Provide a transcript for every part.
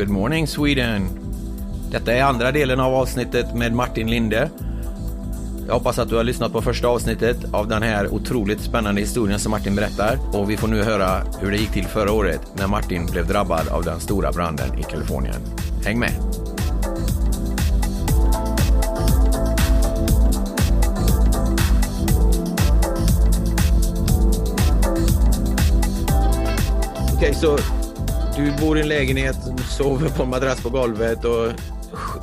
Good morning Sweden! Detta är andra delen av avsnittet med Martin Linde. Jag hoppas att du har lyssnat på första avsnittet av den här otroligt spännande historien som Martin berättar och vi får nu höra hur det gick till förra året när Martin blev drabbad av den stora branden i Kalifornien. Häng med! Okej, så du bor i en lägenhet, sover på en madrass på golvet och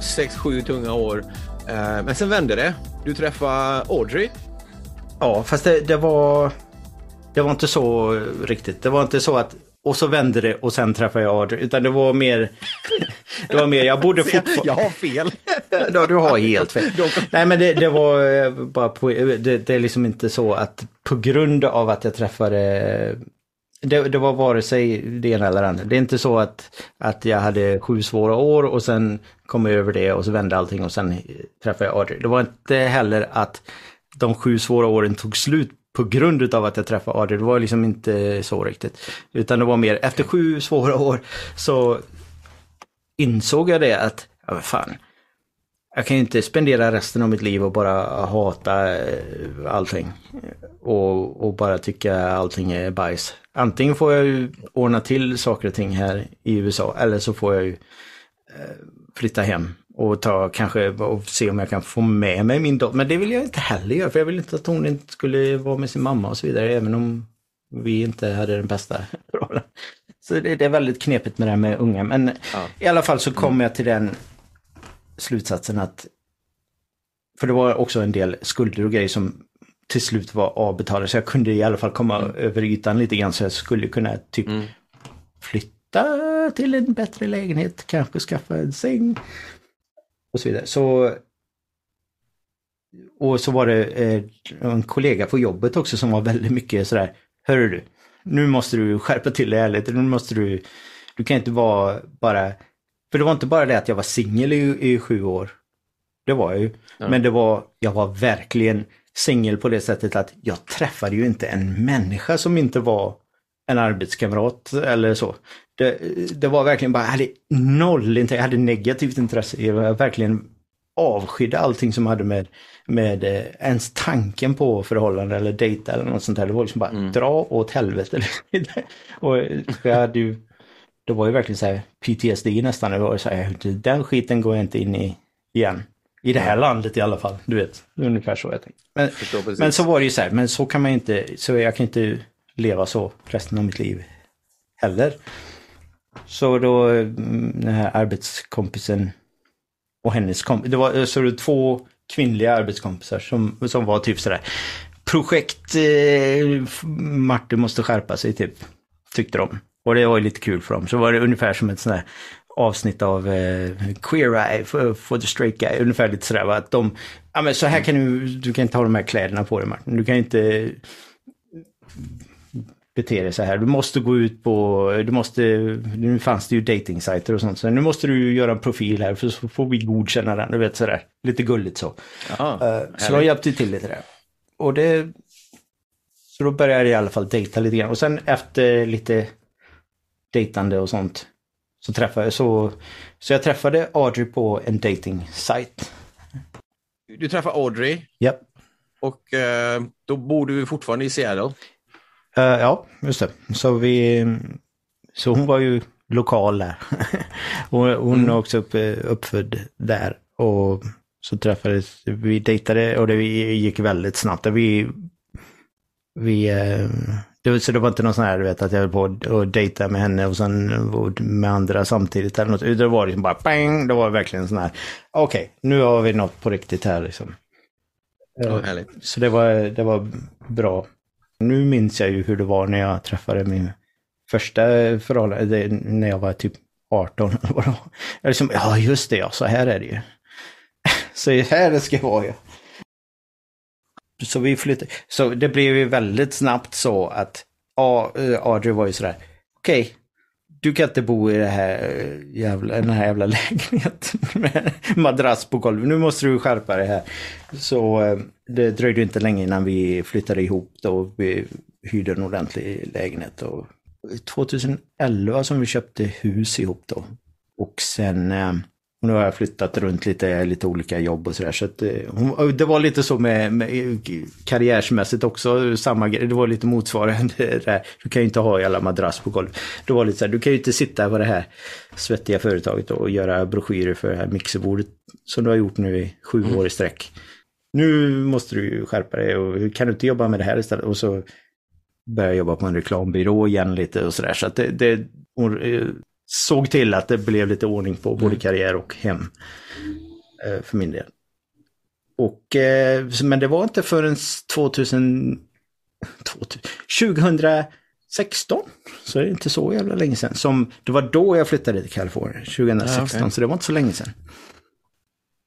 sex, sju tunga år. Eh, Men sen vände det. Du träffade Audrey. Ja, fast det, det var... Det var inte så riktigt. Det var inte så att... Och så vände det och sen träffade jag Audrey. Utan det var mer... Det var mer, jag bodde fortfarande... Jag har fel. Ja, du har helt fel. Nej, men det, det var eh, bara på, det, det är liksom inte så att på grund av att jag träffade det, det var vare sig det ena eller det andra. Det är inte så att, att jag hade sju svåra år och sen kom jag över det och så vände allting och sen träffade jag Audrey. Det var inte heller att de sju svåra åren tog slut på grund av att jag träffade Audrey. Det var liksom inte så riktigt. Utan det var mer efter sju svåra år så insåg jag det att, ja men fan, jag kan ju inte spendera resten av mitt liv och bara hata eh, allting. Och, och bara tycka allting är bajs. Antingen får jag ju ordna till saker och ting här i USA eller så får jag ju eh, flytta hem och ta kanske och se om jag kan få med mig min dotter. Men det vill jag inte heller göra för jag vill inte att hon inte skulle vara med sin mamma och så vidare även om vi inte hade den bästa rollen. Så det, det är väldigt knepigt med det här med unga men Ja. i alla fall så kom jag till den slutsatsen att för det var också en del skulder och grejer som till slut var avbetalade. Så jag kunde i alla fall komma över ytan lite grann så jag skulle kunna typ flytta till en bättre lägenhet, kanske skaffa en säng och så vidare. Så och så var det eh, en kollega på jobbet också som var väldigt mycket sådär, hörru du, nu måste du skärpa till dig ärligt, nu måste du, du kan inte vara bara, för det var inte bara det att jag var singel i, i sju år, det var jag ju, men det var, jag var verkligen singel på det sättet att jag träffade ju inte en människa som inte var en arbetskamrat eller så. Det, det var verkligen bara, jag hade noll intresse, jag hade negativt intresse. Jag var verkligen avskydde allting som hade med, med eh, ens tanken på förhållande eller dejta eller något sånt där. Det var liksom bara dra åt helvete. och jag hade ju, det var ju verkligen så här PTSD nästan. Det var så här, den skiten går jag inte in i igen. I det här landet i alla fall, du vet. Ungefär så jag tänkte. Men, men så var det ju så här, men så kan man ju inte, så jag kan inte leva så resten av mitt liv heller. Så då, mm, den här arbetskompisen och hennes kompis, det var så det var två kvinnliga arbetskompisar som, som var typ sådär projekt eh, Martin måste skärpa sig typ, tyckte de. Och det var ju lite kul för dem. Så var det ungefär som ett sånt där avsnitt av eh, Queer Eye for, for the straight guy. Ungefär lite sådär va? att de, ja men så här kan du, du kan inte ha de här kläderna på dig Martin. Du kan inte bete dig så här. Du måste gå ut på, du måste, nu fanns det ju datingsajter och sånt, så nu måste du göra en profil här för så får vi godkänna den, du vet sådär. Lite gulligt så. Ja, Eh, så de hjälpte till lite där. Och det... Så då började jag i alla fall dejta lite grann. Och sen efter lite dejtande och sånt så träffade så... Så jag träffade Audrey på en dating-sajt. Du träffade Audrey Japp. och eh, då bor du fortfarande i Seattle. Eh, ja, just det. Så vi... Så hon var ju lokal där. hon hon är också upp, uppfödd där. Och så träffades vi, dejtade och det gick väldigt snabbt. Vi... vi eh, det, så det var inte någon sån här, du vet, att jag höll på att dejta med henne och sen med andra samtidigt eller något. Det var liksom bara bang, det var verkligen sån här, okej, nu har vi något på riktigt här liksom. Härligt. Så det var, det var bra. Nu minns jag ju hur det var när jag träffade min första förhållande, när jag var typ 18 eller vad det var. Jag liksom, ja just det ja, så här är det ju. Så här det ska vara ja. Så vi flyttade, så det blev ju väldigt snabbt så att ja, eh, Audrey var ju sådär, okej, okay, du kan inte bo i det här eh, jävla, den här jävla lägenheten med madrass på golvet. Nu måste du skärpa dig här. Så eh, det dröjde inte länge innan vi flyttade ihop då. Vi hyrde en ordentlig lägenhet. Och 2011 som vi köpte hus ihop då. Och sen eh, nu har jag flyttat runt lite, lite olika jobb och sådär. Så att, eh, det var lite så med, med karriärsmässigt också, samma grej. Det var lite motsvarande där. Du kan ju inte ha alla madrass på golvet. Det var lite så här, du kan ju inte sitta på det här svettiga företaget och göra broschyrer för det här mixerbordet som du har gjort nu i sju mm. år i sträck. Nu måste du skärpa dig och kan du inte jobba med det här istället? Och så började jobba på en reklambyrå igen lite och sådär. Så att det, det, såg till att det blev lite ordning på både mm. karriär och hem. Eh, för min del. Och, eh, men det var inte förrän 2000, 2016, så det är inte så jävla länge sedan, som det var då jag flyttade till Kalifornien, 2016, ja, okay. så det var inte så länge sedan.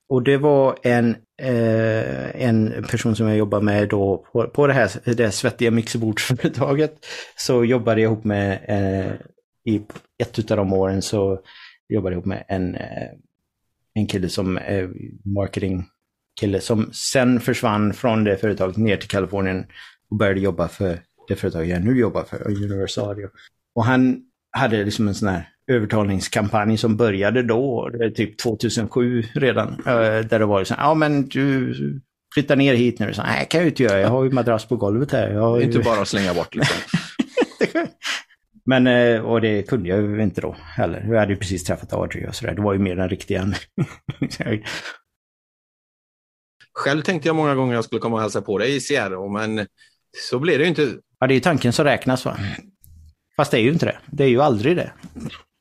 Och det var en, eh, en person som jag jobbade med då på, på det här det svettiga mixerbordsföretaget. Så jobbade jag ihop med eh, i ett av de åren så jobbade jag ihop med en, eh, en kille som är marketing kille som sen försvann från det företaget ner till Kalifornien och började jobba för det företag jag nu jobbar för, Universal Audio. Och han hade liksom en sån här övertalningskampanj som började då, typ 2007 redan, eh, där det var så ja men du flyttar ner hit nu. Så, Nej, kan jag inte göra, jag har ju madrass på golvet här. Jag ju... Inte bara att slänga bort liksom. Men, eh, och det kunde jag ju inte då heller. Jag hade ju precis träffat Audrey och sådär. Det var ju mer den riktiga. Själv tänkte jag många gånger att jag skulle komma och hälsa på dig i Seattle, men så blev det ju inte. Ja, det är ju tanken som räknas va? Fast det är ju inte det. Det är ju aldrig det.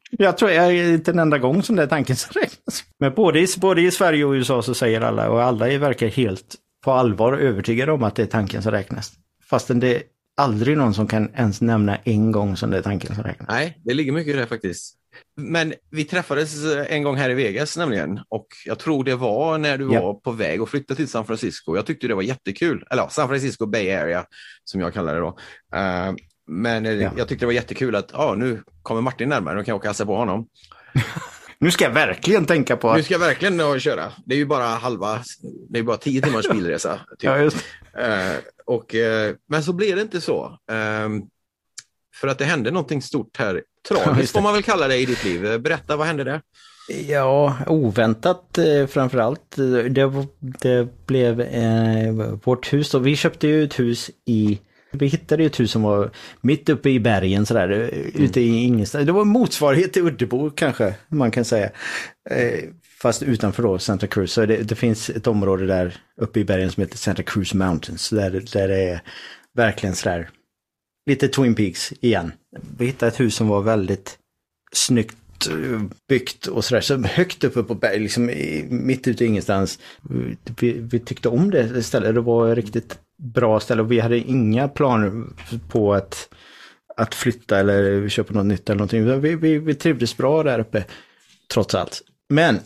Jag tror jag är inte en enda gång som det är tanken som räknas. Men både i, både i Sverige och USA så säger alla, och alla verkar helt på allvar övertygade om att det är tanken som räknas. Fastän det aldrig någon som kan ens nämna en gång som det är tanken som räknas. Nej, det ligger mycket i det faktiskt. Men vi träffades en gång här i Vegas nämligen och jag tror det var när du ja. var på väg att flytta till San Francisco. Jag tyckte det var jättekul, eller San Francisco Bay Area som jag kallar det då. Uh, men ja. jag tyckte det var jättekul att ah, nu kommer Martin närmare, nu kan jag åka och hälsa på honom. nu ska jag verkligen tänka på att... Nu ska jag verkligen köra. Det är ju bara halva, det är bara tio timmars bilresa. Typ. ja, just. Uh, och, eh, men så blev det inte så. Ehm, för att det hände någonting stort här. Tragiskt får man väl kalla det i ditt liv. Berätta, vad hände där? Ja, oväntat eh, framförallt. Det, det blev eh, vårt hus. Och vi köpte ju ett hus i vi hittade ju ett hus som var mitt uppe i bergen sådär, mm. ute i ingenstans. Det var motsvarighet till Uddebo kanske, man kan säga. Eh, fast utanför då Santa Cruz. Så det, det, finns ett område där uppe i bergen som heter Santa Cruz Mountains. Där, där det är verkligen sådär, lite Twin Peaks igen. Vi hittade ett hus som var väldigt snyggt eh, byggt och sådär. Så högt uppe på berg, liksom mitt ute i ingenstans. Vi, vi tyckte om det stället. Det var riktigt bra ställe och vi hade inga planer på att, att flytta eller köpa något nytt eller någonting. Vi, vi, vi trivdes bra där uppe, trots allt. Men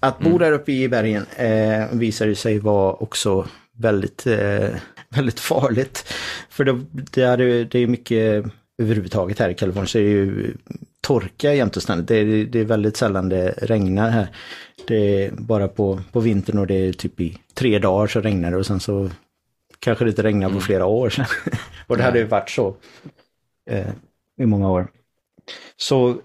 att bo mm. där uppe i bergen eh, visade sig vara också väldigt, eh, väldigt farligt. För det, det, är, det är mycket överhuvudtaget här i Kalifornien så är det ju torka jämt och ständigt. Det är, det är väldigt sällan det regnar här. Det är bara på, på vintern och det är typ i tre dagar så regnar det och sen så kanske det inte regnar på mm. flera år sedan. och det hade ju varit så eh, i många år. Så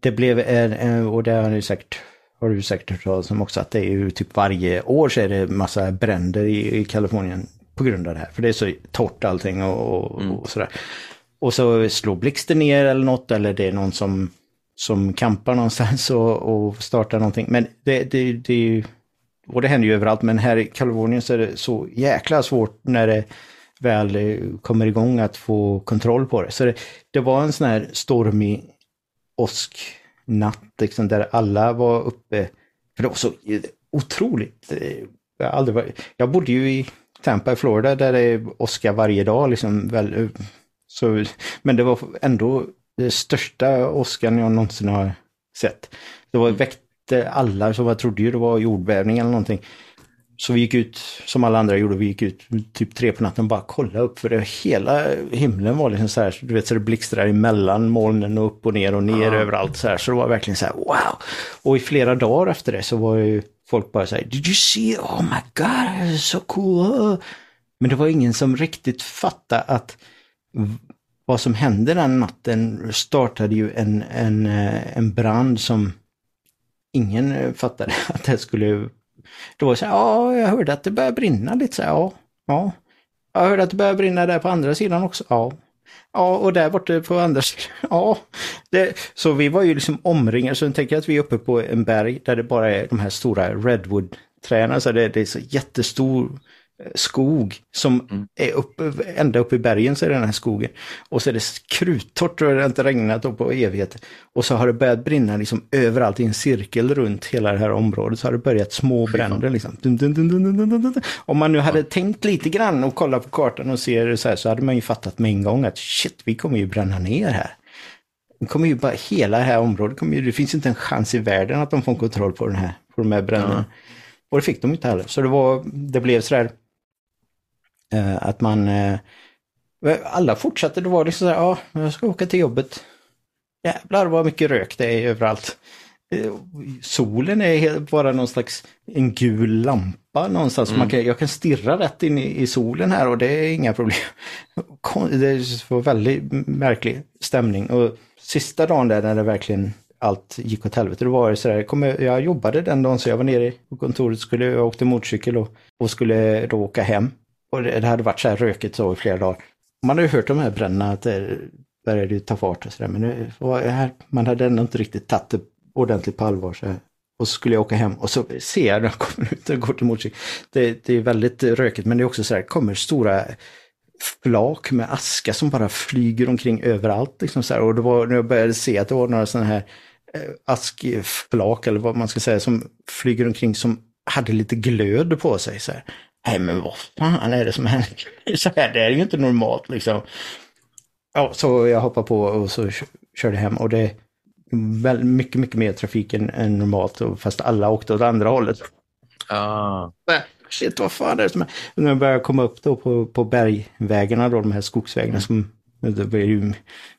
det blev en, och det har ni säkert har du säkert hört talas om också, att det är ju typ varje år så är det massa bränder i, i Kalifornien på grund av det här. För det är så torrt allting och, och, mm. och sådär. Och så slår blixten ner eller något eller det är någon som, som kampar någonstans och, och startar någonting. Men det, det, det är ju, och det händer ju överallt, men här i Kalifornien så är det så jäkla svårt när det väl eh, kommer igång att få kontroll på det. Så det, det var en sån här stormig åsknatt liksom, där alla var uppe. För det var så eh, otroligt eh, jag, aldrig varit, jag bodde ju i Tampa i Florida där det är åska varje dag liksom. Väl, så, men det var ändå den största åskan jag någonsin har sett. Det var väckte alla, så jag trodde ju det var jordbävning eller någonting. Så vi gick ut, som alla andra gjorde, vi gick ut typ tre på natten och bara kolla upp för det, hela himlen var liksom så här, du vet så det blixtrar emellan molnen och upp och ner och ner ja. överallt så här. Så det var verkligen så här, wow! Och i flera dagar efter det så var ju folk bara så här, did you see, oh my god, so cool! Men det var ingen som riktigt fattade att vad som hände den natten startade ju en, en, eh, en brand som ingen eh, fattade att det skulle... Det var så här, ja, jag hörde att det började brinna lite så här, ja, ja. Jag hörde att det började brinna där på andra sidan också, ja. Ja, och där borta på andra sidan, ja. Det, så vi var ju liksom omringade, så tänker jag att vi är uppe på en berg där det bara är de här stora redwood-träden, så det, det är så jättestor skog som mm. är uppe, ända upp i bergen så är det den här skogen. Och så är det kruttorrt och det har inte regnat på evigheter. Och så har det börjat brinna liksom överallt i en cirkel runt hela det här området. Så har det börjat små bränder liksom. Dun, dun, dun, Om man nu hade ja. tänkt lite grann och kollat på kartan och ser det så här så hade man ju fattat med en gång att shit, vi kommer ju bränna ner här. Det kommer ju bara, hela det här området kommer ju, det finns inte en chans i världen att de får kontroll på den här, på de här bränderna. Ja. Och det fick de inte heller. Så det var, det blev sådär att man... Eh, alla fortsatte, det var liksom så här, ja, jag ska åka till jobbet. Jävlar vad mycket rök det är överallt. Eh, solen är bara någon slags en gul lampa någonstans. Mm. Man kan, jag kan stirra rätt in i, i, solen här och det är inga problem. Det var väldigt märklig stämning. Och sista dagen där när det verkligen allt gick åt helvete, då var det sådär, kom jag, jag jobbade den dagen så jag var nere på kontoret, skulle, jag åkte motorcykel och, och skulle då åka hem. Och det, det hade varit så här rökigt så i flera dagar. Man har ju hört de här bränderna att det började ta fart och sådär. Men det var här, man hade ändå inte riktigt tagit det ordentligt på allvar. Så här. Och så skulle jag åka hem och så ser jag när jag kommer ut och går till motorcykeln. Det, det, är väldigt rökigt men det är också så här, kommer stora flak med aska som bara flyger omkring överallt. Liksom så här. Och det var när jag började se att det var några sådana här eh, askflak eller vad man ska säga som flyger omkring som hade lite glöd på sig. Så här. Nej men vad fan är det som händer? Så här, det är ju inte normalt liksom. Ja, så jag hoppade på och så körde hem och det är väldigt mycket, mycket mer trafik än, än normalt. Fast alla åkte åt andra hållet. Ah. Shit, vad fan är det som händer? När jag började komma upp då på, på bergvägarna då, de här skogsvägarna som det blev ju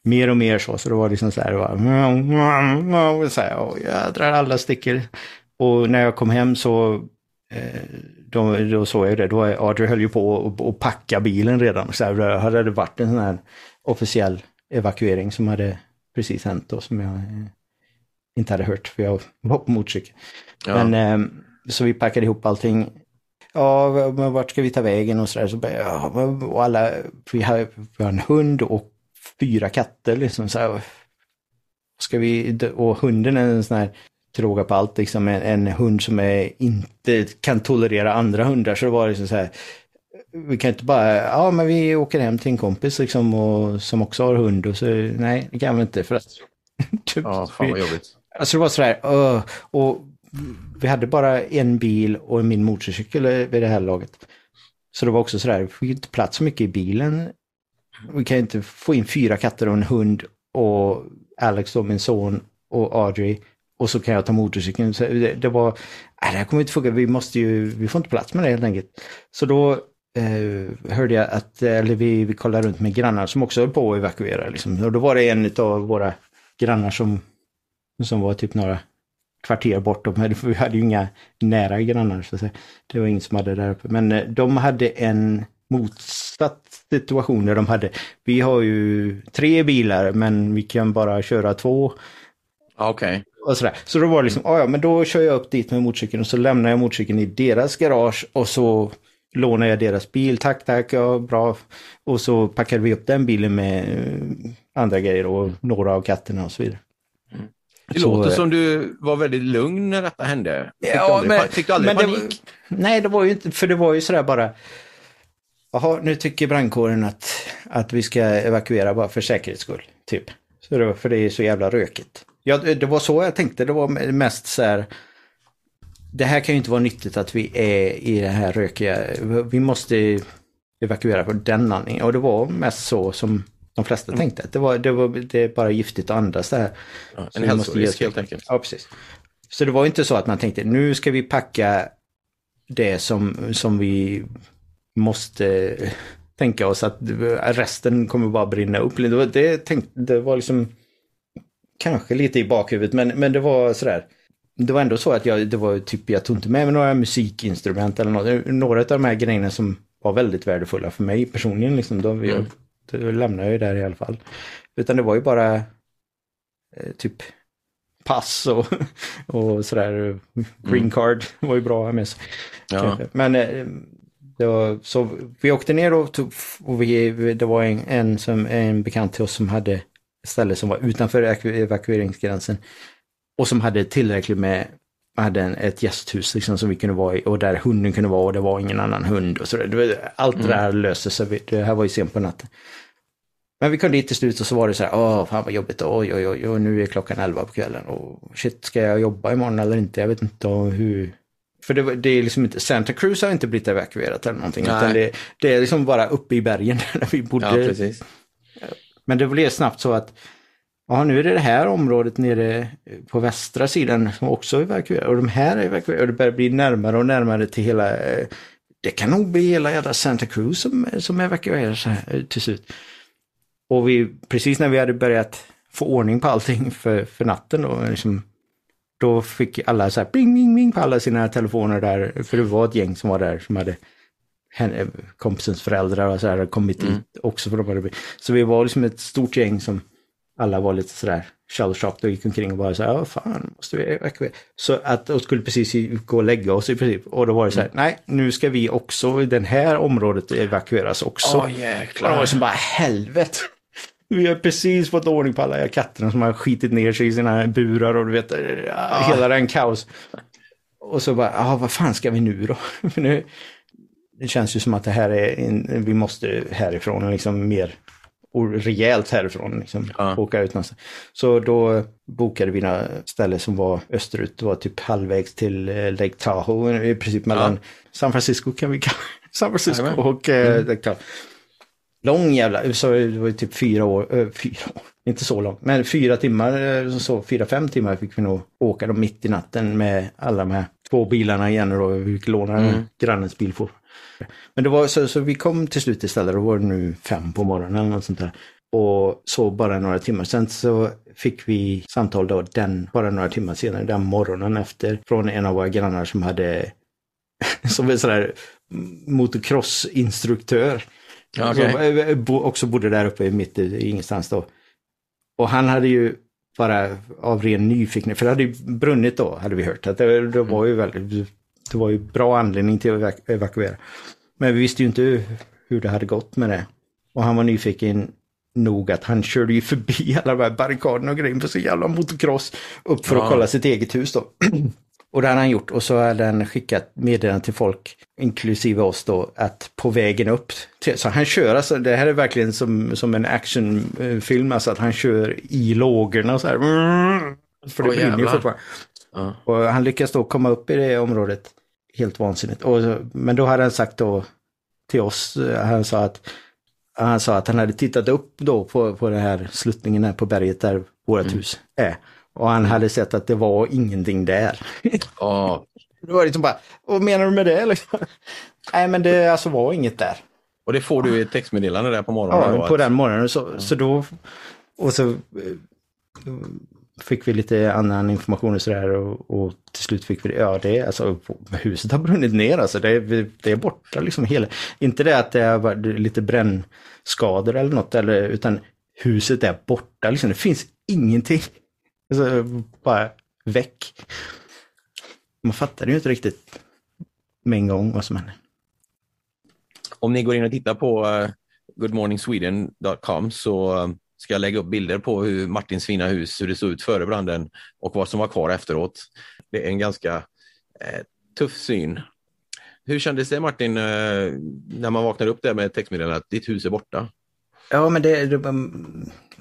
mer och mer så, så det var liksom så här, det var, så här, åh jädrar, alla sticker. Och när jag kom hem så eh, då, då såg jag det, då Audrey höll ju på att packa bilen redan. Så här, det hade varit en sån här officiell evakuering som hade precis hänt då som jag eh, inte hade hört för jag var på motorcykel. Ja. Men eh, så vi packade ihop allting. Ja, men vart ska vi ta vägen och sådär. Så, ja, och alla, vi har, vi har en hund och fyra katter liksom. Så här, ska vi, och hunden är en sån här till råga på allt liksom en, en, hund som är, inte kan tolerera andra hundar. Så det var liksom så här, vi kan inte bara, ja men vi åker hem till en kompis liksom och, som också har hund och så, nej det kan vi inte för att... typ, ja, fan vad jobbigt. Alltså det var sådär, uh, och vi hade bara en bil och min motorcykel vid det här laget. Så det var också sådär, vi fick inte plats så mycket i bilen. Vi kan inte få in fyra katter och en hund och Alex då, min son och Audrey och så kan jag ta motorcykeln. Så det, det var, nej det här kommer inte funka, vi måste ju, vi får inte plats med det helt enkelt. Så då eh, hörde jag att, eller vi, vi kollade runt med grannar som också höll på att evakuera. Liksom. Och då var det en av våra grannar som, som var typ några kvarter bort. Vi hade ju inga nära grannar. Så det var ingen som hade där uppe. Men eh, de hade en motsatt situation där de hade, vi har ju tre bilar men vi kan bara köra två. Ah, okej. Okay och sådär. Så då var det liksom, ja men då kör jag upp dit med motorcykeln och så lämnar jag motorcykeln i deras garage och så lånar jag deras bil, tack tack, ja bra. Och så packade vi upp den bilen med eh, andra grejer och några av katterna och så vidare. Mm. Det så, låter som du var väldigt lugn när detta hände. Fick ja, du aldrig, men, fick du aldrig panik? Det, nej, det var ju inte, för det var ju sådär bara, jaha, nu tycker brandkåren att, att vi ska evakuera bara för säkerhets skull, typ. Så det, för det är så jävla rökigt. Ja, det var så jag tänkte. Det var mest så här. det här kan ju inte vara nyttigt att vi är i det här rökiga, vi måste evakuera på den anledningen. Och det var mest så som de flesta mm. tänkte. Det, var, det, var, det är bara giftigt att andas det här. Ja, en hälsorisk helt enkelt. Ja, precis. Så det var inte så att man tänkte nu ska vi packa det som, som vi måste tänka oss att resten kommer bara brinna upp. Det det, tänkte, det var liksom kanske lite i bakhuvudet men, men det var sådär. Det var ändå så att jag, det var typ, jag tog inte med mig några musikinstrument eller något. Några av de här grejerna som var väldigt värdefulla för mig personligen. Liksom, då, mm. jag, då lämnade jag ju där i alla fall. Utan det var ju bara eh, typ pass och, och sådär. Green mm. card var ju bra att ha med sig. Ja. Men eh, det var, så vi åkte ner och, tog, och vi, det var en, en, som, en bekant till oss som hade ställe som var utanför evakueringsgränsen. Och som hade tillräckligt med hade en, ett gästhus liksom, som vi kunde vara i och där hunden kunde vara och det var ingen annan hund. Och så det, allt mm. det där löste sig. Det här var ju sent på natten. Men vi kom dit till slut och så var det så här, åh fan vad jobbigt, oj oj oj, och nu är klockan elva på kvällen och shit, ska jag jobba imorgon eller inte? Jag vet inte hur. För det, det är liksom inte, Santa Cruz har inte blivit evakuerat eller någonting, Nej. utan det, det, är liksom bara uppe i bergen där vi bodde. Ja, precis. Men det blev snabbt så att Ja, nu är det det här området nere eh, på västra sidan som också är evakuerat och de här är evakuerade och det börjar bli närmare och närmare till hela eh, det kan nog bli hela jävla Santa Cruz som, eh, som evakueras till slut. Och vi, precis när vi hade börjat få ordning på allting för, för natten då, liksom, då fick alla så här bing, bing, bing på alla sina telefoner där, för det var ett gäng som var där som hade henne, kompisens föräldrar och så här kommit mm. dit också. För hade, så vi var liksom ett stort gäng som alla var lite sådär shell-shocked och gick omkring och bara så här, ja fan, måste vi evakuera? Så att de skulle precis gå och lägga oss i princip. Och då var det så här, mm. nej, nu ska vi också, i det här området evakueras också. Åh oh, jäklar. Och det var som bara, helvete. Vi har precis fått ordning på alla katterna som har skitit ner sig i sina burar och du vet, ja. hela den kaos. Och så bara, ja vad fan ska vi nu då? nu, det känns ju som att det här är, en, vi måste härifrån liksom mer rejält härifrån. Liksom, ja. Åka ut någonstans. Så då bokade vi några ställen som var österut. Det var typ halvvägs till eh, Lake Tahoe. I princip mellan ja. San Francisco kan vi kalla San Francisco Amen. och eh, mm. Lake Tahoe. Lång jävla, så det var typ fyra år, äh, fyra år, inte så långt, men fyra timmar, så fyra, fem timmar fick vi nog åka dem mitt i natten med alla de här två bilarna igen och då vi fick låna mm. grannens bil för. Men det var så, så vi kom till slut istället, då var det nu fem på morgonen eller sånt där. Och så bara några timmar. Sen så fick vi samtal då den, bara några timmar senare, den morgonen efter, från en av våra grannar som hade, som en sån där motocrossinstruktör. Okay. Som eh, också bodde där uppe mitt i ingenstans då. Och han hade ju bara av ren nyfikenhet, för det hade ju brunnit då, hade vi hört. Att det, det var ju väldigt det var ju bra anledning till att evakuera. Men vi visste ju inte hur det hade gått med det. Och han var nyfiken nog att han körde ju förbi alla de här barrikaderna och grejer på sin jävla motocross upp för ja. att kolla sitt eget hus då. och det hade han gjort och så hade han skickat meddelanden till folk, inklusive oss då, att på vägen upp. Till, så han kör alltså, det här är verkligen som, som en actionfilm, alltså att han kör i lågorna så här. För det brinner ju fortfarande. Ja. Och han lyckas då komma upp i det området. Helt vansinnigt. Och, men då hade han sagt då till oss, han sa att han sa att han hade tittat upp då på, på den här sluttningen här på berget där vårt mm. hus är. Och han hade sett att det var ingenting där. Oh. det var liksom bara, vad menar du med det? Liksom. Nej men det alltså var inget där. Och det får du i textmeddelande där på morgonen? Ja, då, på att... den morgonen. Så, mm. så då, och så eh, fick vi lite annan information och sådär och, och till slut fick vi ja det, alltså huset har brunnit ner alltså, det, det är borta liksom hela, inte det att det är lite brännskador eller något, eller, utan huset är borta liksom, det finns ingenting. Alltså, bara väck. Man fattade ju inte riktigt med en gång vad som hände. Om ni går in och tittar på eh, goodmorningsweden.com så eh, ska jag lägga upp bilder på hur Martins fina hus, hur det såg ut före branden och vad som var kvar efteråt. Det är en ganska eh, tuff syn. Hur kändes det Martin, eh, när man vaknade upp där med textmeddelandet att ditt hus är borta? Ja, men det, det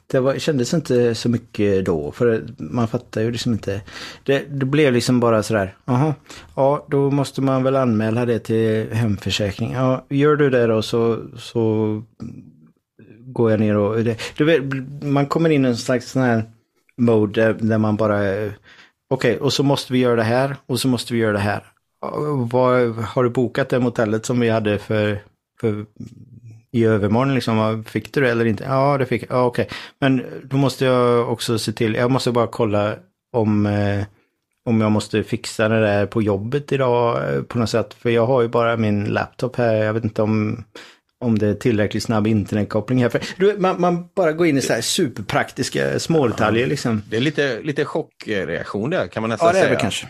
det var, kändes inte så mycket då, för man fattar ju liksom inte. Det, det blev liksom bara sådär, jaha, ja då måste man väl anmäla det till hemförsäkring. Ja, gör du det då så, så går jag ner och... Det, du vet, man kommer in i en slags sån här mode där, där man bara... Eh, okej, okay, och så måste vi göra det här och så måste vi göra det här. Vad, har du bokat det motellet som vi hade för, för i övermorgon liksom, fick du det eller inte? Ja, det fick jag. Ja, okej. Okay. Men då måste jag också se till, jag måste bara kolla om, eh, om jag måste fixa det där på jobbet idag eh, på något sätt. För jag har ju bara min laptop här, jag vet inte om, om det är tillräckligt snabb internetkoppling här. För, du, man, man bara går in i så här superpraktiska smådetaljer liksom. Det är lite, lite chockreaktion där kan man nästan säga. Ja, det är det kanske.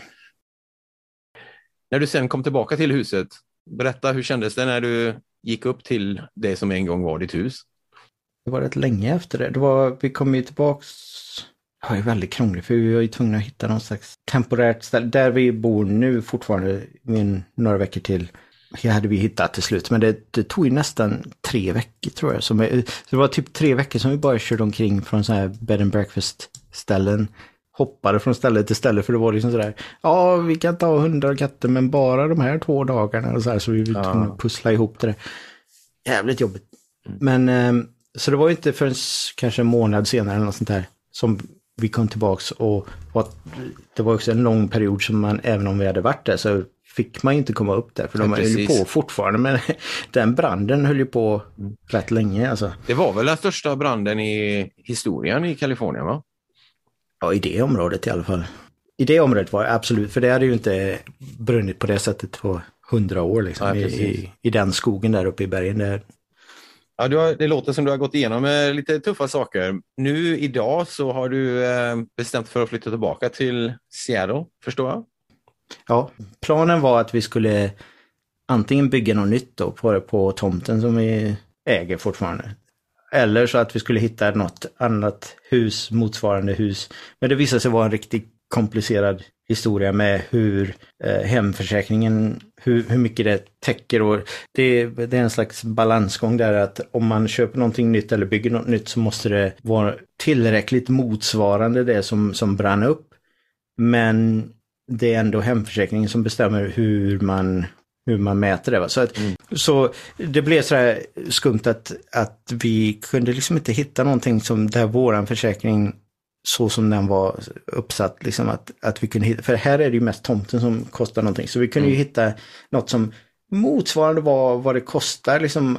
När du sen kom tillbaka till huset, berätta hur kändes det när du gick upp till det som en gång var ditt hus? Det var rätt länge efter det. det var, vi kom ju tillbaks det ju väldigt krångligt för vi var ju tvungna att hitta någon slags temporärt ställe. Där vi bor nu fortfarande, min, några veckor till, hade vi hittat till slut. Men det, det tog ju nästan tre veckor tror jag. Som, så det var typ tre veckor som vi bara körde omkring från så här bed and breakfast ställen hoppade från ställe till ställe för det var liksom sådär, ja vi kan ta hundar och katter men bara de här två dagarna och så här så vi var tvungna att pussla ihop det. Jävligt jobbigt. Mm. Men eh, så det var inte förrän kanske en månad senare eller något sånt där som vi kom tillbaks och, och det var också en lång period som man, även om vi hade varit där, så fick man inte komma upp där för de ja, höll ju på fortfarande. Men den branden höll ju på rätt länge alltså. Det var väl den största branden i historien i Kalifornien va? Ja, i det området i alla fall. I det området var det absolut, för det hade ju inte brunnit på det sättet på hundra år liksom. Ja, I, i, I, den skogen där uppe i bergen. Där. Ja, du har, det låter som du har gått igenom eh, lite tuffa saker. Nu idag så har du eh, bestämt för att flytta tillbaka till Seattle, förstår jag? Ja, planen var att vi skulle antingen bygga något nytt då på, på tomten som vi äger fortfarande. Eller så att vi skulle hitta något annat hus, motsvarande hus. Men det visade sig vara en riktigt komplicerad historia med hur eh, hemförsäkringen, hur, hur mycket det täcker. Och det, det är en slags balansgång där att om man köper någonting nytt eller bygger något nytt så måste det vara tillräckligt motsvarande det som, som brann upp. Men det är ändå hemförsäkringen som bestämmer hur man hur man mäter det. Va? Så, att, mm. så det blev så skumt att, att vi kunde liksom inte hitta någonting som där våran försäkring så som den var uppsatt, liksom att, att vi kunde hitta, för här är det ju mest tomten som kostar någonting, så vi kunde mm. ju hitta något som motsvarande var vad det kostar, liksom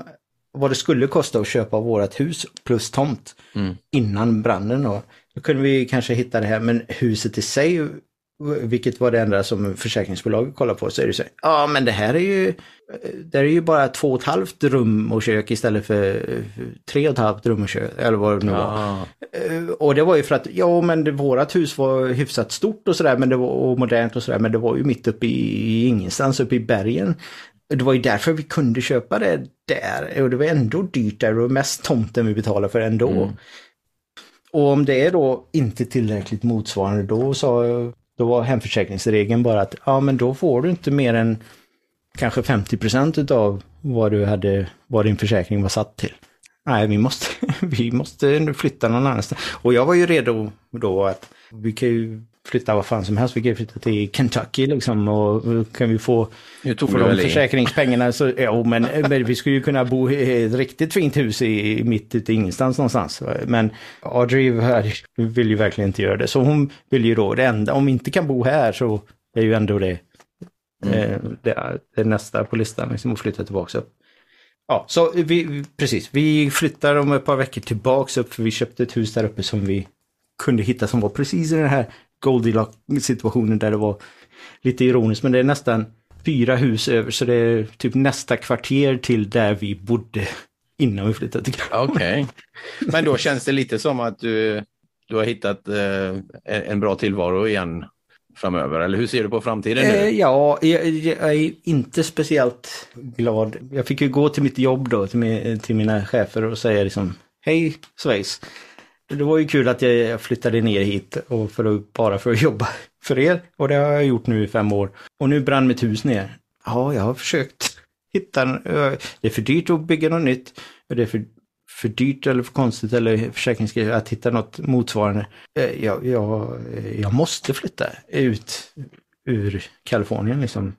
vad det skulle kosta att köpa vårat hus plus tomt mm. innan branden. Då. då kunde vi kanske hitta det här, men huset i sig vilket var det enda som försäkringsbolaget kollade på, så är det så ja men det här är ju, det är ju bara två och ett halvt rum och kök istället för tre och ett halvt rum och kök, eller vad det nu var. Eh, och det var ju för att, ja men vårat hus var hyfsat stort och sådär, och modernt och sådär, men det var ju mitt uppe i, i ingenstans, uppe i bergen. Det var ju därför vi kunde köpa det där, och det var ändå dyrt där, och mest tomten vi betalade för ändå. Mm. Och om det är då inte tillräckligt motsvarande, då sa då var hemförsäkringsregeln bara att ja men då får du inte mer än kanske 50 procent utav vad du hade, vad din försäkring var satt till. Nej, vi måste, vi måste flytta någon annanstans. Och jag var ju redo då att vi kan ju flytta vad fan som helst. Vi kan ju flytta till Kentucky liksom och kan vi få för de försäkringspengarna så, ja men, men vi skulle ju kunna bo i ett riktigt fint hus i, mitt ute ingenstans någonstans. Men Audrey vill ju verkligen inte göra det. Så hon vill ju då, det enda, om vi inte kan bo här så är ju ändå det, mm. eh, det, det nästa på listan, liksom att flytta tillbaka upp. Ja, så vi, precis, vi flyttar om ett par veckor tillbaks upp för vi köpte ett hus där uppe som vi kunde hitta som var precis i den här Goldilocks-situationen där det var lite ironiskt, men det är nästan fyra hus över, så det är typ nästa kvarter till där vi bodde innan vi flyttade till Okej. Okay. Men då känns det lite som att du, du har hittat eh, en bra tillvaro igen framöver, eller hur ser du på framtiden nu? Eh, ja, jag, jag, är inte speciellt glad. Jag fick ju gå till mitt jobb då, till, min, till mina chefer och säga liksom Hej Schweiz, det var ju kul att jag flyttade ner hit och för att, bara för att jobba för er. Och det har jag gjort nu i fem år. Och nu brann mitt hus ner. Ja, jag har försökt hitta, det är för dyrt att bygga något nytt. Det är för, för dyrt eller för konstigt eller försäkringsgrejer att hitta något motsvarande. Jag, jag, jag måste flytta ut ur Kalifornien liksom.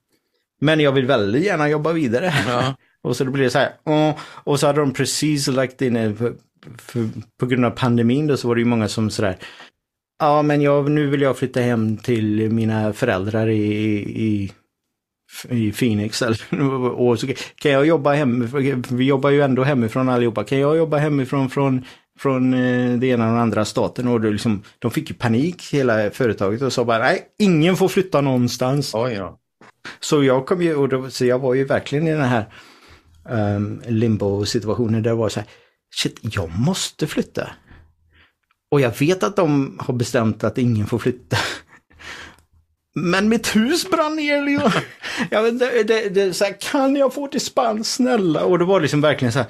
Men jag vill väldigt gärna jobba vidare. Ja. och så då blir det så här, åh, och så hade de precis lagt in, en- för, på grund av pandemin då så var det ju många som sådär, ja men jag, nu vill jag flytta hem till mina föräldrar i, i, i Phoenix. Eller, och så kan jag jobba hemifrån, vi jobbar ju ändå hemifrån allihopa, kan jag jobba hemifrån från från eh, det ena och den andra staten och det liksom, de fick ju panik hela företaget och sa bara nej, ingen får flytta någonstans. Oj då. Så jag kom ju, och då, så jag var ju verkligen i den här um, limbo-situationen där det var så här, shit, jag måste flytta. Och jag vet att de har bestämt att ingen får flytta. Men mitt hus brann ner. Leo. Jag vet, inte, det, det, så här, kan jag få dispens snälla? Och det var liksom verkligen så här.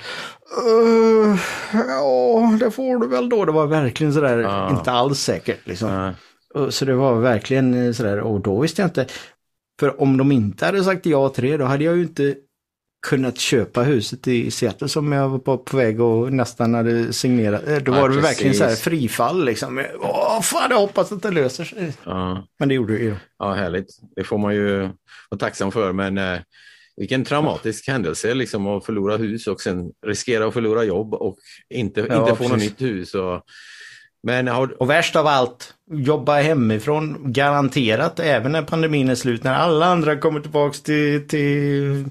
"Uh, ja, det får du väl då. Det var verkligen så där, Ja. inte alls säkert. Liksom. Och Så det var verkligen eh, sådär, och då visste jag inte. För om de inte hade sagt ja till det, då hade jag ju inte kunnat köpa huset i Seattle som jag var på, på väg och nästan hade signerat. Eh, Då Ja, var det verkligen så här precis. frifall liksom. Åh, fan, jag hoppas att det löser sig. Ja. Men det gjorde det ju. ja, härligt. Det får man ju vara tacksam för. Men eh, vilken traumatisk händelse liksom att förlora hus och sen riskera att förlora jobb och inte, Ja, inte få något precis. nytt hus. Och... Men har, Och värst av allt, jobba hemifrån garanterat även när pandemin är slut. När alla andra kommer tillbaks till, till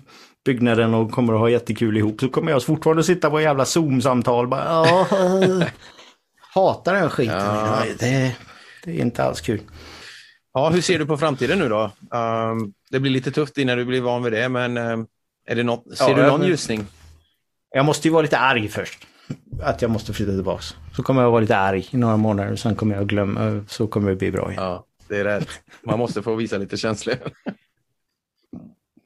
byggnaden och kommer att ha jättekul ihop så kommer jag fortfarande sitta på jävla Zoom-samtal. Bara, "Ja, hatar den skiten. Ja. Det, det är inte alls kul. ja, hur ser du på framtiden nu då? Um, det blir lite tufft innan du blir van vid det, men um, är det något, ser Ja, du någon jag- ljusning? Jag måste ju vara lite arg först. Att jag måste flytta tillbaks. Så kommer jag vara lite arg i några månader och sen kommer jag glömma. Så kommer det bli bra igen. Ja, det är rätt. Man måste få visa lite känslor.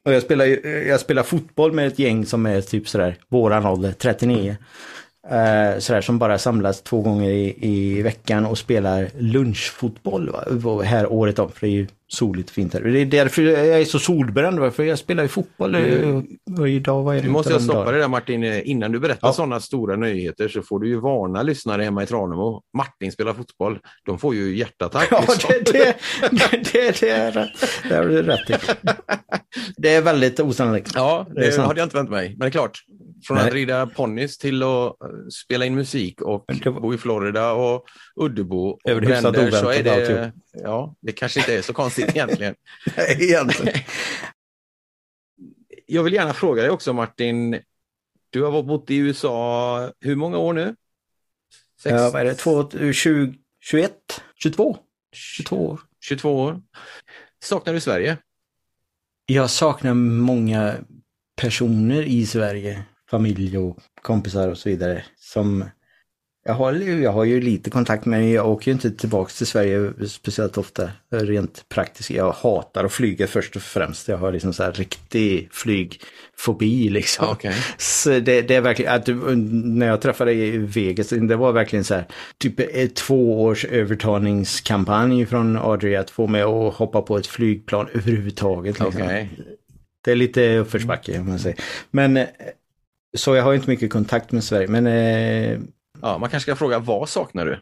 Och jag spelar, jag spelar fotboll med ett gäng som är typ sådär våran ålder, 39. Eh, sådär som bara samlas två gånger i, i veckan och spelar lunchfotboll va? här året om. För det är ju soligt fint här. Det är därför jag är så solbränd, för jag spelar ju fotboll. eh, Och idag var det Nu måste jag stoppa dagarna. det där Martin. Innan du berättar Ja. sådana stora nyheter så får du ju varna lyssnare hemma i Tranemo. Martin spelar fotboll. De får ju hjärtattack. Ja, liksom. det, det, det, det är. Det du rätt i. Det är väldigt osannolikt. Ja, Det är det hade jag inte väntat mig. Men det är klart, från Nej. att rida ponnys till att eh, spela in musik och var- bo i Florida och Uddebo och är hyfsat bränder så är det, ja, det kanske inte är så konstigt egentligen. Egentligen. Jag vill gärna fråga dig också Martin, du har bott i USA hur många år nu? Sex, Ja, vad är det? Två, 20, 21? 22? 22 år. 22 år. Saknar du Sverige? Jag saknar många personer i Sverige, familj och kompisar och så vidare. Som jag har, jag har ju lite kontakt med, men jag åker ju inte tillbaka till Sverige speciellt ofta. Rent praktiskt. Jag hatar att flyga först och främst. Jag har liksom så här riktig flygfobi liksom. Okej. Så det, det är verkligen, att, när jag träffade dig i Vegas, det var verkligen så här, typ två års övertalningskampanj från Audrey att få mig att hoppa på ett flygplan överhuvudtaget. Liksom. Okej. Det är lite uppförsbacke om man säger. Men eh, så jag har inte mycket kontakt med Sverige, men eh, Ja, man kanske ska fråga, vad saknar du?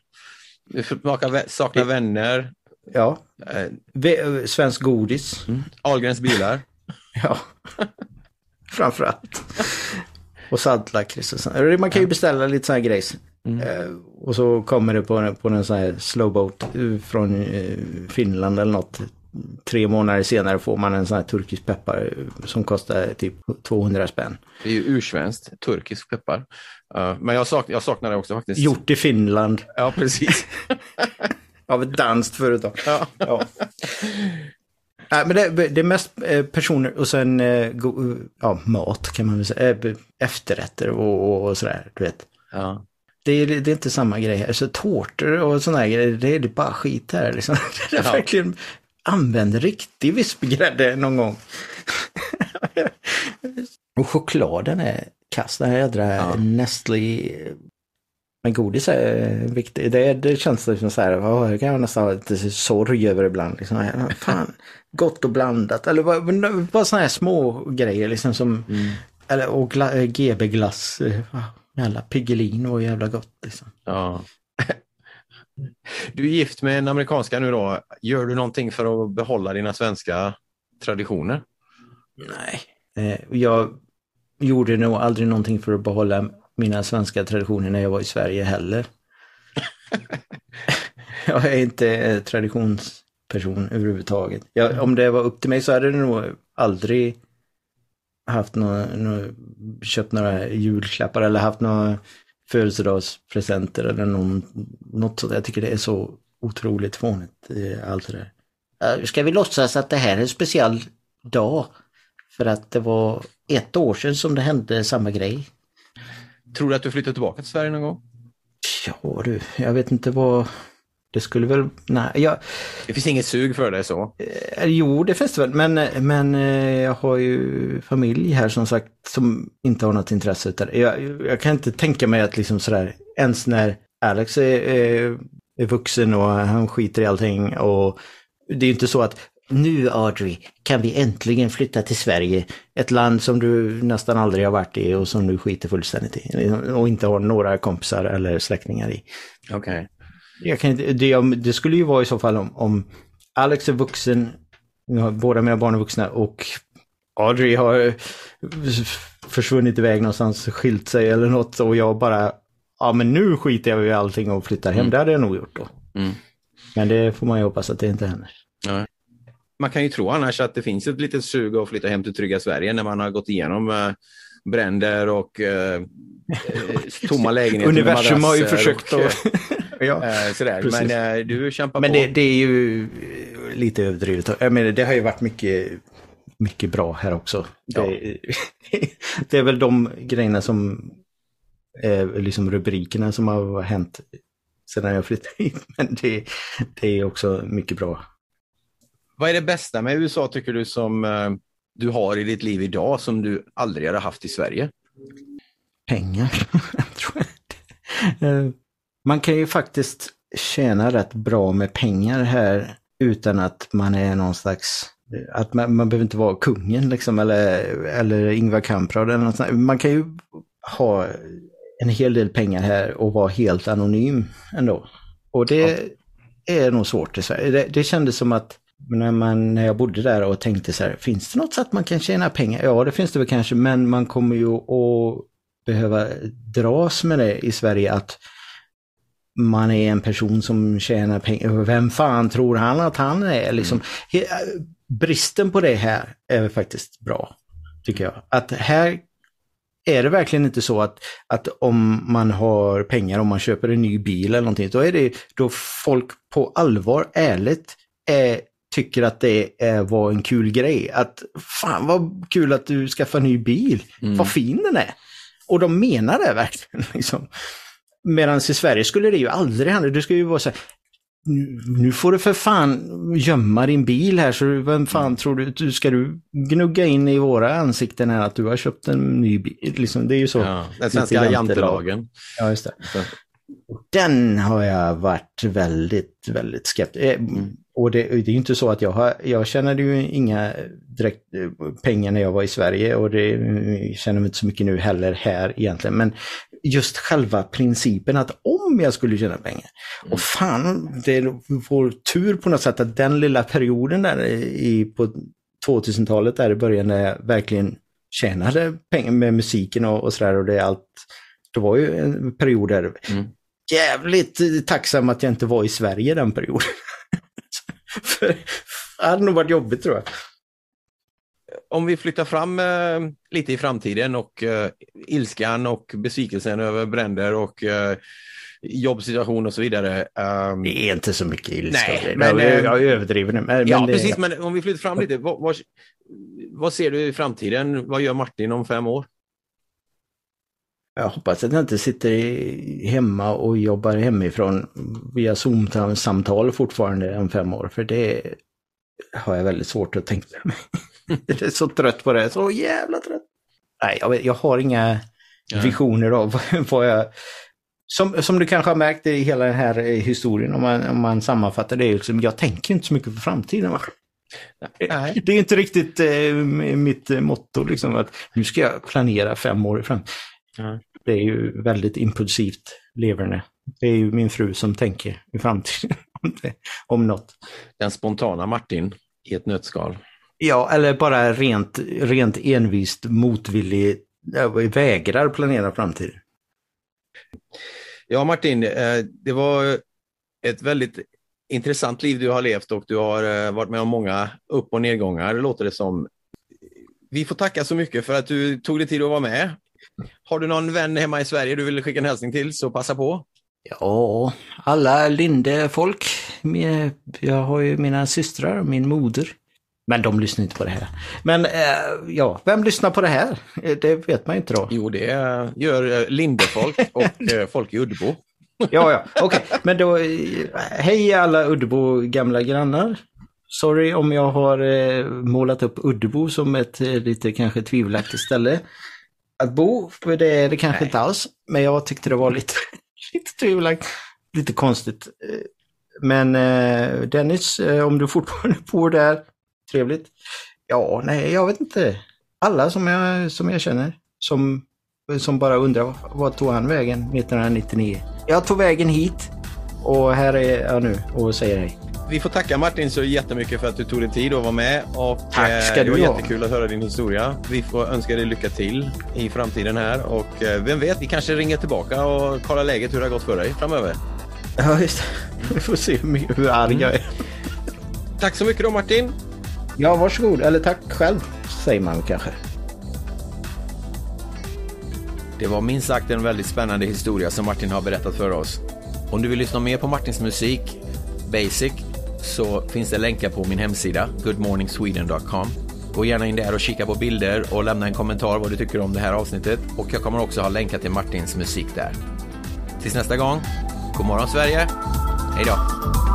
Du Saknar, saknar vänner, ja, eh, Ve- svensk godis. Ahlgrens bilar. Ja, framförallt. Och saltlakrits och sånt. Man kan ju beställa lite sådana här grejs. Eh, och så kommer det på, på en sån här slowboat eh, från eh, Finland eller något. Tre månader senare får man en sån här turkisk peppar eh, som kostar typ 200 spänn. Det är ju ursvenskt, turkisk peppar. Eh, men jag, sak, jag saknar det också faktiskt. Gjort i Finland Ja, precis. av ett danskt företag. Ja. Ja. Nej, men det, det är mest eh, personer och sen eh, ja, mat kan man väl säga. Efterrätter och, och, och sådär, du vet. Ja. Det är, det är inte samma grej här. Alltså tårtor och sådana här grejer, det är bara skit här liksom. Det är Ja. verkligen, använd riktig vispgrädde någon gång. och chokladen är kass, den här jädra Ja. Nestlé. Men godis är viktigt. Det, det känns liksom så här, oh, det kan jag nästan ha lite sorg över ibland. Liksom. Fan, gott och blandat. Eller bara, bara sådana här små grejer liksom som, eller och gla, GB-glass. eh, Jävla Piggelin var jävla gott liksom. Ja. Du är gift med en amerikanska nu då. Gör du någonting för att behålla dina svenska traditioner? Nej. Eh, jag gjorde nog aldrig någonting för att behålla mina svenska traditioner när jag var i Sverige heller. jag är inte traditionsperson överhuvudtaget. Jag, om det var upp till mig så hade det nog aldrig haft några, några, köpt några julklappar eller haft några födelsedagspresenter eller någon, något sånt. Jag tycker det är så otroligt fånigt, allt det där. Ska vi låtsas att det här är en speciell dag? För att det var ett år sedan som det hände samma grej. Tror du att du flyttar tillbaka till Sverige någon gång? Ja du, jag vet inte vad... Det skulle väl... Nej, jag... Det finns inget sug för det så? Eh, jo, det finns det väl, men, men eh, jag har ju familj här som sagt som inte har något intresse det. Jag, jag kan inte tänka mig att liksom sådär, ens när Alex är, är, är vuxen och han skiter i allting och det är inte så att nu Audrey kan vi äntligen flytta till Sverige. Ett land som du nästan aldrig har varit i och som du skiter fullständigt i. Och inte har några kompisar eller släktingar i. Okej. Okay. det, det, skulle ju vara i så fall om, om Alex är vuxen, båda mina barn är vuxna och Audrey har försvunnit iväg någonstans, skilt sig eller något och jag bara, ja men nu skiter jag i allting och flyttar hem. Mm. Det hade jag nog gjort då. Mm. Men det får man ju hoppas att det inte händer. Ja man kan ju tro annars att det finns ett litet sug att flytta hem till trygga Sverige när man har gått igenom äh, bränder och äh, tomma lägenheter. Universum har ju försökt och, att... ja, äh, sådär. Men du kämpar Men på. Det, det är ju lite överdrivet. Jag menar, det har ju varit mycket, mycket bra här också. Ja. Det, det, är väl de grejerna som liksom rubrikerna som har hänt sedan jag flyttade hit. Men det, det är också mycket bra vad är det bästa med USA tycker du som uh, du har i ditt liv idag som du aldrig hade haft i Sverige? Pengar. Uh, man kan ju faktiskt tjäna rätt bra med pengar här utan att man är någon slags att man, man behöver inte vara kungen liksom eller, eller Ingvar Kamprad eller något sånt. Man kan ju ha en hel del pengar här och vara helt anonym ändå. Och det ja. är nog svårt i Sverige. Det, det kändes som att när, man, när jag bodde där och tänkte så här, finns det något sätt man kan tjäna pengar? Ja, det finns det väl kanske, men man kommer ju att behöva dras med det i Sverige att man är en person som tjänar pengar. Vem fan tror han att han är? Liksom, mm. Bristen på det här är faktiskt bra, tycker jag. Att här är det verkligen inte så att, att om man har pengar, om man köper en ny bil eller någonting, då är det då folk på allvar, ärligt, är tycker att det var en kul grej. Att fan vad kul att du skaffar en ny bil. Mm. Vad fin den är. Och de menar det verkligen. Liksom. Medan i Sverige skulle det ju aldrig hända. Du skulle ju vara så här, nu får du för fan gömma din bil här, så vem fan tror du, ska du gnugga in i våra ansikten här att du har köpt en ny bil? Liksom, det är ju så. Ja, den svenska jantelagen. Ja, just det. Den har jag varit väldigt, väldigt skeptisk. Eh, mm. Och det, det är inte så att jag har, jag tjänade ju inga direkt eh, pengar när jag var i Sverige och det jag känner mig inte så mycket nu heller här egentligen. Men just själva principen att om jag skulle tjäna pengar, mm. och fan, det vår tur på något sätt att den lilla perioden där i, på 2000-talet där i början när jag verkligen tjänade pengar med musiken och, och sådär och det är allt. Det var ju en period där mm jävligt tacksam att jag inte var i Sverige den perioden. För det hade nog varit jobbigt tror jag. Om vi flyttar fram eh, lite i framtiden och eh, ilskan och besvikelsen över bränder och eh, jobbsituation och så vidare. Um... Det är inte så mycket ilska. Nej, men, jag, jag överdriver nu. Men, ja, men det... precis. Men om vi flyttar fram lite. Vad, vad, vad ser du i framtiden? Vad gör Martin om fem år? Jag hoppas att jag inte sitter hemma och jobbar hemifrån via Zoom-samtal fortfarande om fem år, för det har jag väldigt svårt att tänka mig. jag är så trött på det, så jävla trött. Nej, jag, jag har inga ja. visioner av vad jag... Som, som du kanske har märkt i hela den här historien, om man, om man sammanfattar det, liksom, jag tänker inte så mycket på framtiden. Nej. Det är inte riktigt eh, mitt motto, liksom, att nu ska jag planera fem år i framtiden. Det är ju väldigt impulsivt leverne. Det är ju min fru som tänker i framtiden om, det, om något. Den spontana Martin i ett nötskal. Ja, eller bara rent, rent envist motvillig, vägrar planera framtiden. Ja, Martin, eh, det var ett väldigt intressant liv du har levt och du har eh, varit med om många upp och nedgångar, låter det som. Vi får tacka så mycket för att du tog dig tid att vara med. Har du någon vän hemma i Sverige du vill skicka en hälsning till så passa på. Ja, alla Linde-folk. Jag har ju mina systrar och min moder. Men de lyssnar inte på det här. Men eh, ja, vem lyssnar på det här? Eh, det vet man inte då. Jo, det gör eh, Linde-folk och folk i Uddebo. ja, ja, okej. Okay. Men då, hej alla Uddebo gamla grannar. Sorry om jag har målat upp Uddebo som ett lite kanske tvivelaktigt ställe att bo, för det är det kanske Nej. inte alls. Men jag tyckte det var lite, lite tvivelaktigt, lite konstigt. Men eh, Dennis, eh, om du fortfarande bor där, trevligt. Ja, nej, jag vet inte. Alla som jag, som jag känner som, som bara undrar vad tog han vägen 1999? Jag tog vägen hit och här är jag nu och säger hej. Vi får tacka Martin så jättemycket för att du tog dig tid att vara med. Och, Tack eh, ska du ha. Det var jättekul att höra din historia. Vi får önska dig lycka till i framtiden här och eh, vem vet, vi kanske ringer tillbaka och kollar läget hur det har gått för dig framöver. Ja, just det. Vi får se hur, hur arg jag är. Tack så mycket då Martin. Ja, varsågod. Eller tack själv, säger man kanske. Det var minst sagt en väldigt spännande historia som Martin har berättat för oss. Om du vill lyssna mer på Martins musik, Basic, så finns det länkar på min hemsida, goodmorningsweden.com. Gå gärna in där och kika på bilder och lämna en kommentar vad du tycker om det här avsnittet. Och jag kommer också ha länkar till Martins musik där. Tills nästa gång, god morgon Sverige! Hej då!